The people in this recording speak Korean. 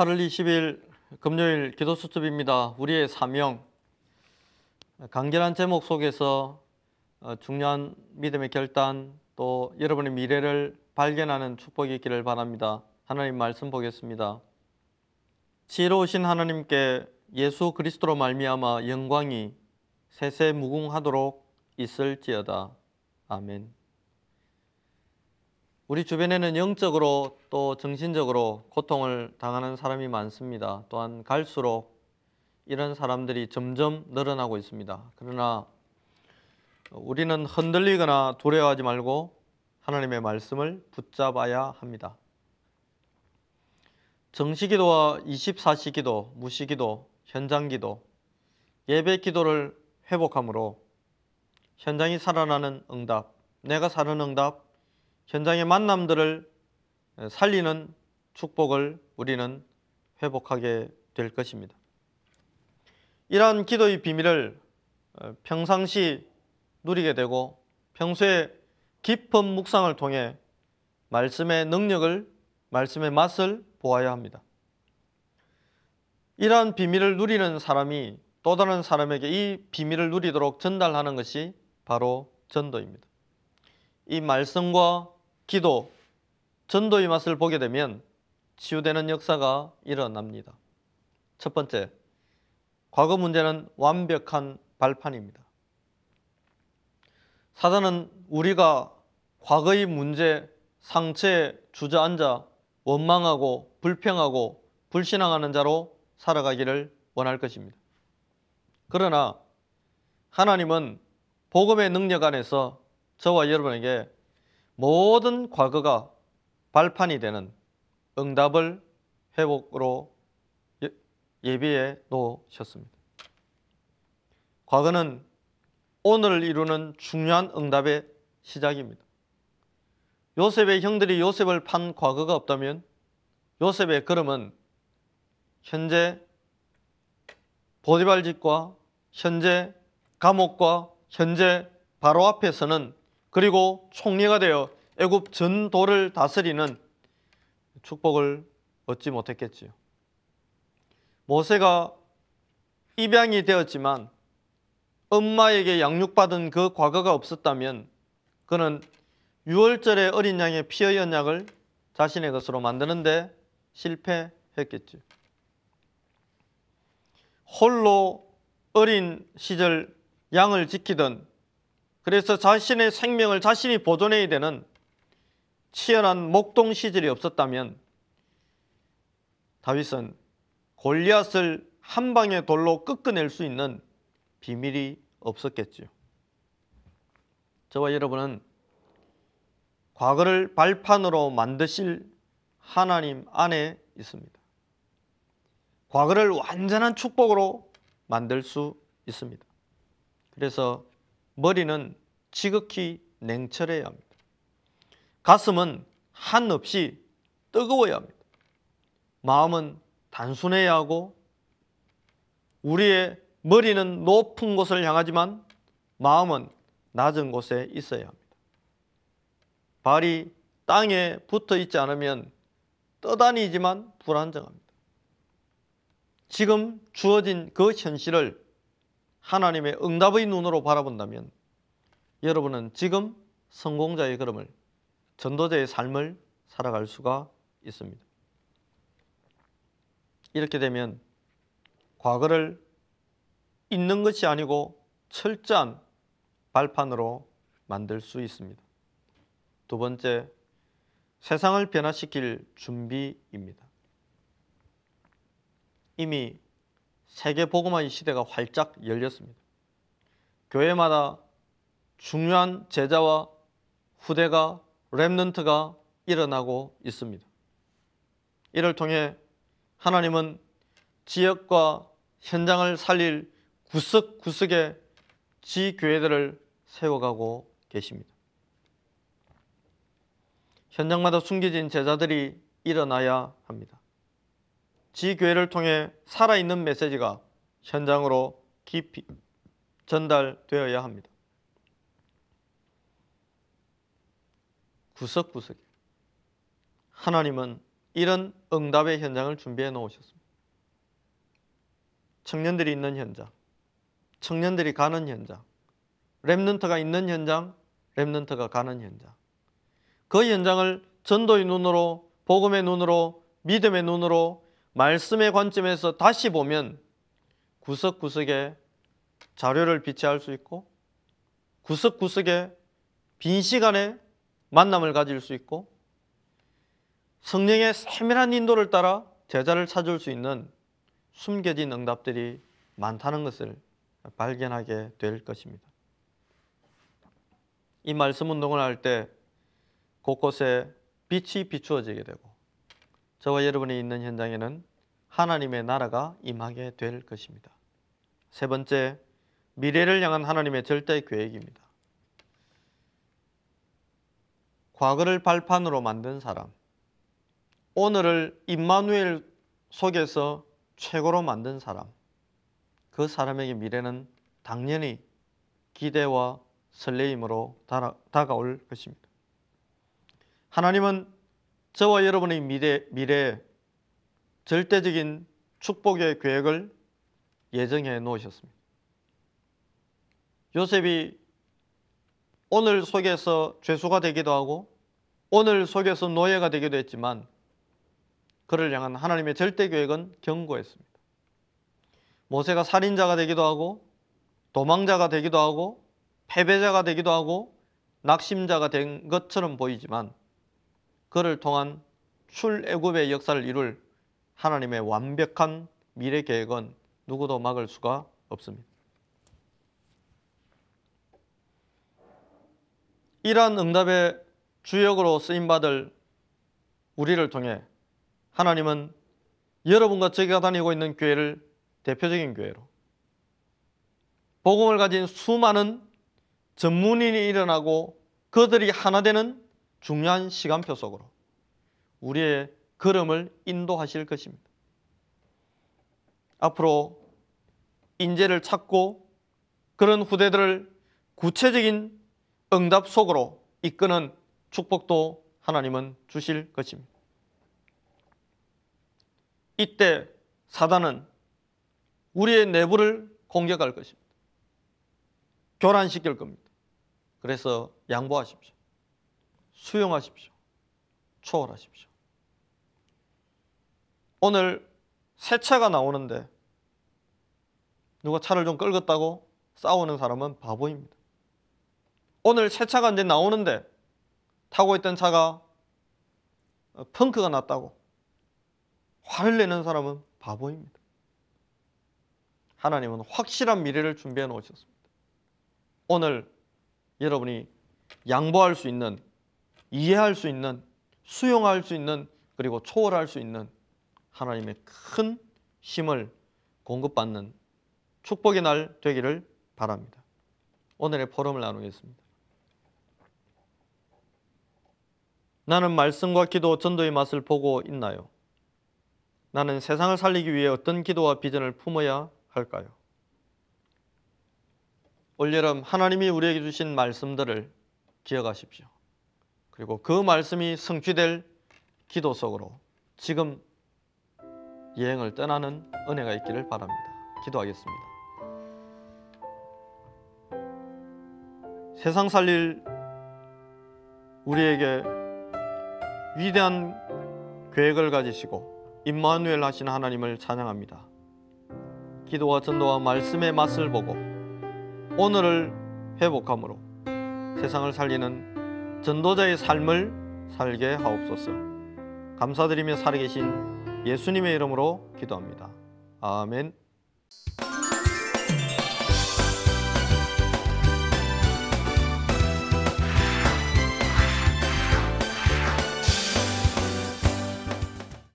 8월 20일 금요일 기도 수첩입니다. 우리의 사명 간결한 제목 속에서 어, 중요한 믿음의 결단 또 여러분의 미래를 발견하는 축복이 있기를 바랍니다. 하나님 말씀 보겠습니다. 지혜로우신 하나님께 예수 그리스도로 말미암아 영광이 세세 무궁하도록 있을지어다. 아멘. 우리 주변에는 영적으로 또 정신적으로 고통을 당하는 사람이 많습니다. 또한 갈수록 이런 사람들이 점점 늘어나고 있습니다. 그러나 우리는 흔들리거나 두려워하지 말고 하나님의 말씀을 붙잡아야 합니다. 정시기도와 24시기도, 무시기도, 현장기도, 예배기도를 회복함으로 현장이 살아나는 응답, 내가 사는 응답, 현장의 만남들을 살리는 축복을 우리는 회복하게 될 것입니다. 이러한 기도의 비밀을 어, 평상시 누리게 되고 평소에 깊은 묵상을 통해 말씀의 능력을 말씀의 맛을 보아야 합니다. 이러한 비밀을 누리는 사람이 또 다른 사람에게 이 비밀을 누리도록 전달하는 것이 바로 전도입니다. 이 말씀과 기도, 전도의 맛을 보게 되면 치유되는 역사가 일어납니다. 첫 번째, 과거 문제는 완벽한 발판입니다. 사단은 우리가 과거의 문제, 상처에 주저앉아 원망하고 불평하고 불신앙하는 자로 살아가기를 원할 것입니다. 그러나 하나님은 복음의 능력 안에서 저와 여러분에게 모든 과거가 발판이 되는 응답을 회복으로 예, 예비해 놓으셨습니다. 과거는 오늘을 이루는 중요한 응답의 시작입니다. 요셉의 형들이 요셉을 판 과거가 없다면 요셉의 걸음은 현재 보디발집과 현재 감옥과 현재 바로 앞에서는 그리고 총리가 되어 애굽 전도를 다스리는 축복을 얻지 못했겠지요. 모세가 입양이 되었지만 엄마에게 양육받은 그 과거가 없었다면 그는 유월절에 어린 양의 피의 연약을 자신의 것으로 만드는데 실패했겠죠. 홀로 어린 시절 양을 지키던 그래서 자신의 생명을 자신이 보존해야 되는 치열한 목동 시절이 없었다면 다윗은 골리앗을 한 방의 돌로 꺾어낼 수 있는 비밀이 없었겠죠. 저와 여러분은 과거를 발판으로 만드실 하나님 안에 있습니다. 과거를 완전한 축복으로 만들 수 있습니다. 그래서 머리는 지극히 냉철해야 합니다. 가슴은 한없이 뜨거워야 합니다. 마음은 단순해야 하고 우리의 머리는 높은 곳을 향하지만 마음은 낮은 곳에 있어야 합니다. 발이 땅에 붙어 있지 않으면 떠다니지만 불안정합니다. 지금 주어진 그 현실을 하나님의 응답의 눈으로 바라본다면 여러분은 지금 성공자의 걸음을 전도자의 삶을 살아갈 수가 있습니다. 이렇게 되면 과거를 잊는 것이 아니고 철저한 발판으로 만들 수 있습니다. 두 번째, 세상을 변화시킬 준비입니다. 이미 세계 복음화의 시대가 활짝 열렸습니다. 교회마다 중요한 제자와 후대가 랩넌트가 일어나고 있습니다. 이를 통해 하나님은 지역과 현장을 살릴 구석구석의 지교회들을 세워가고 계십니다. 현장마다 숨겨진 제자들이 일어나야 합니다. 지교회를 통해 살아있는 메시지가 현장으로 깊이 전달되어야 합니다. 구석구석 하나님은 이런 응답의 현장을 준비해 놓으셨습니다. 청년들이 있는 현장, 청년들이 가는 현장, 랩런트가 있는 현장, 랩런트가 가는 현장. 그 현장을 전도의 눈으로, 복음의 눈으로, 믿음의 눈으로, 말씀의 관점에서 다시 보면 구석구석에 자료를 비치할 수 있고 구석구석에 빈 시간에 만남을 가질 수 있고 성령의 세밀한 인도를 따라 제자를 찾을 수 있는 숨겨진 응답들이 많다는 것을 발견하게 될 것입니다. 이 말씀 운동을 할 때 곳곳에 빛이 비추어지게 되고 저와 여러분이 있는 현장에는 하나님의 나라가 임하게 될 것입니다. 세 번째, 미래를 향한 하나님의 절대 계획입니다. 과거를 발판으로 만든 사람, 오늘을 임마누엘 속에서 최고로 만든 사람, 그 사람에게 미래는 당연히 기대와 설레임으로 다가올 것입니다. 하나님은 저와 여러분의 미래, 미래에 절대적인 축복의 계획을 예정해 놓으셨습니다. 요셉이 오늘 속에서 죄수가 되기도 하고 오늘 속에서 노예가 되기도 했지만 그를 향한 하나님의 절대 계획은 견고했습니다. 모세가 살인자가 되기도 하고 도망자가 되기도 하고 패배자가 되기도 하고 낙심자가 된 것처럼 보이지만 그를 통한 출애굽의 역사를 이룰 하나님의 완벽한 미래 계획은 누구도 막을 수가 없습니다. 이러한 응답의 주역으로 쓰임 받을 우리를 통해 하나님은 여러분과 제가 다니고 있는 교회를 대표적인 교회로 복음을 가진 수많은 전문인이 일어나고 그들이 하나 되는 중요한 시간표 속으로 우리의 걸음을 인도하실 것입니다. 앞으로 인재를 찾고 그런 후대들을 구체적인 응답 속으로 이끄는 축복도 하나님은 주실 것입니다. 이때 사단은 우리의 내부를 공격할 것입니다. 교란시킬 겁니다. 그래서 양보하십시오. 수용하십시오. 초월하십시오. 오늘 새 차가 나오는데 누가 차를 좀 끌었다고 싸우는 사람은 바보입니다. 오늘 새 차가 이제 나오는데 타고 있던 차가 펑크가 났다고 화를 내는 사람은 바보입니다. 하나님은 확실한 미래를 준비해 놓으셨습니다. 오늘 여러분이 양보할 수 있는, 이해할 수 있는, 수용할 수 있는, 그리고 초월할 수 있는 하나님의 큰 힘을 공급받는 축복의 날 되기를 바랍니다. 오늘의 포럼을 나누겠습니다. 나는 말씀과 기도, 전도의 맛을 보고 있나요? 나는 세상을 살리기 위해 어떤 기도와 비전을 품어야 할까요? 올여름 하나님이 우리에게 주신 말씀들을 기억하십시오. 그리고 그 말씀이 성취될 기도 속으로 지금 여행을 떠나는 은혜가 있기를 바랍니다. 기도하겠습니다. 세상 살릴 우리에게 위대한 계획을 가지시고 임마누엘 하신 하나님을 찬양합니다. 기도와 전도와 말씀의 맛을 보고 오늘을 회복함으로 세상을 살리는 전도자의 삶을 살게 하옵소서. 감사드리며 살아계신 예수님의 이름으로 기도합니다. 아멘.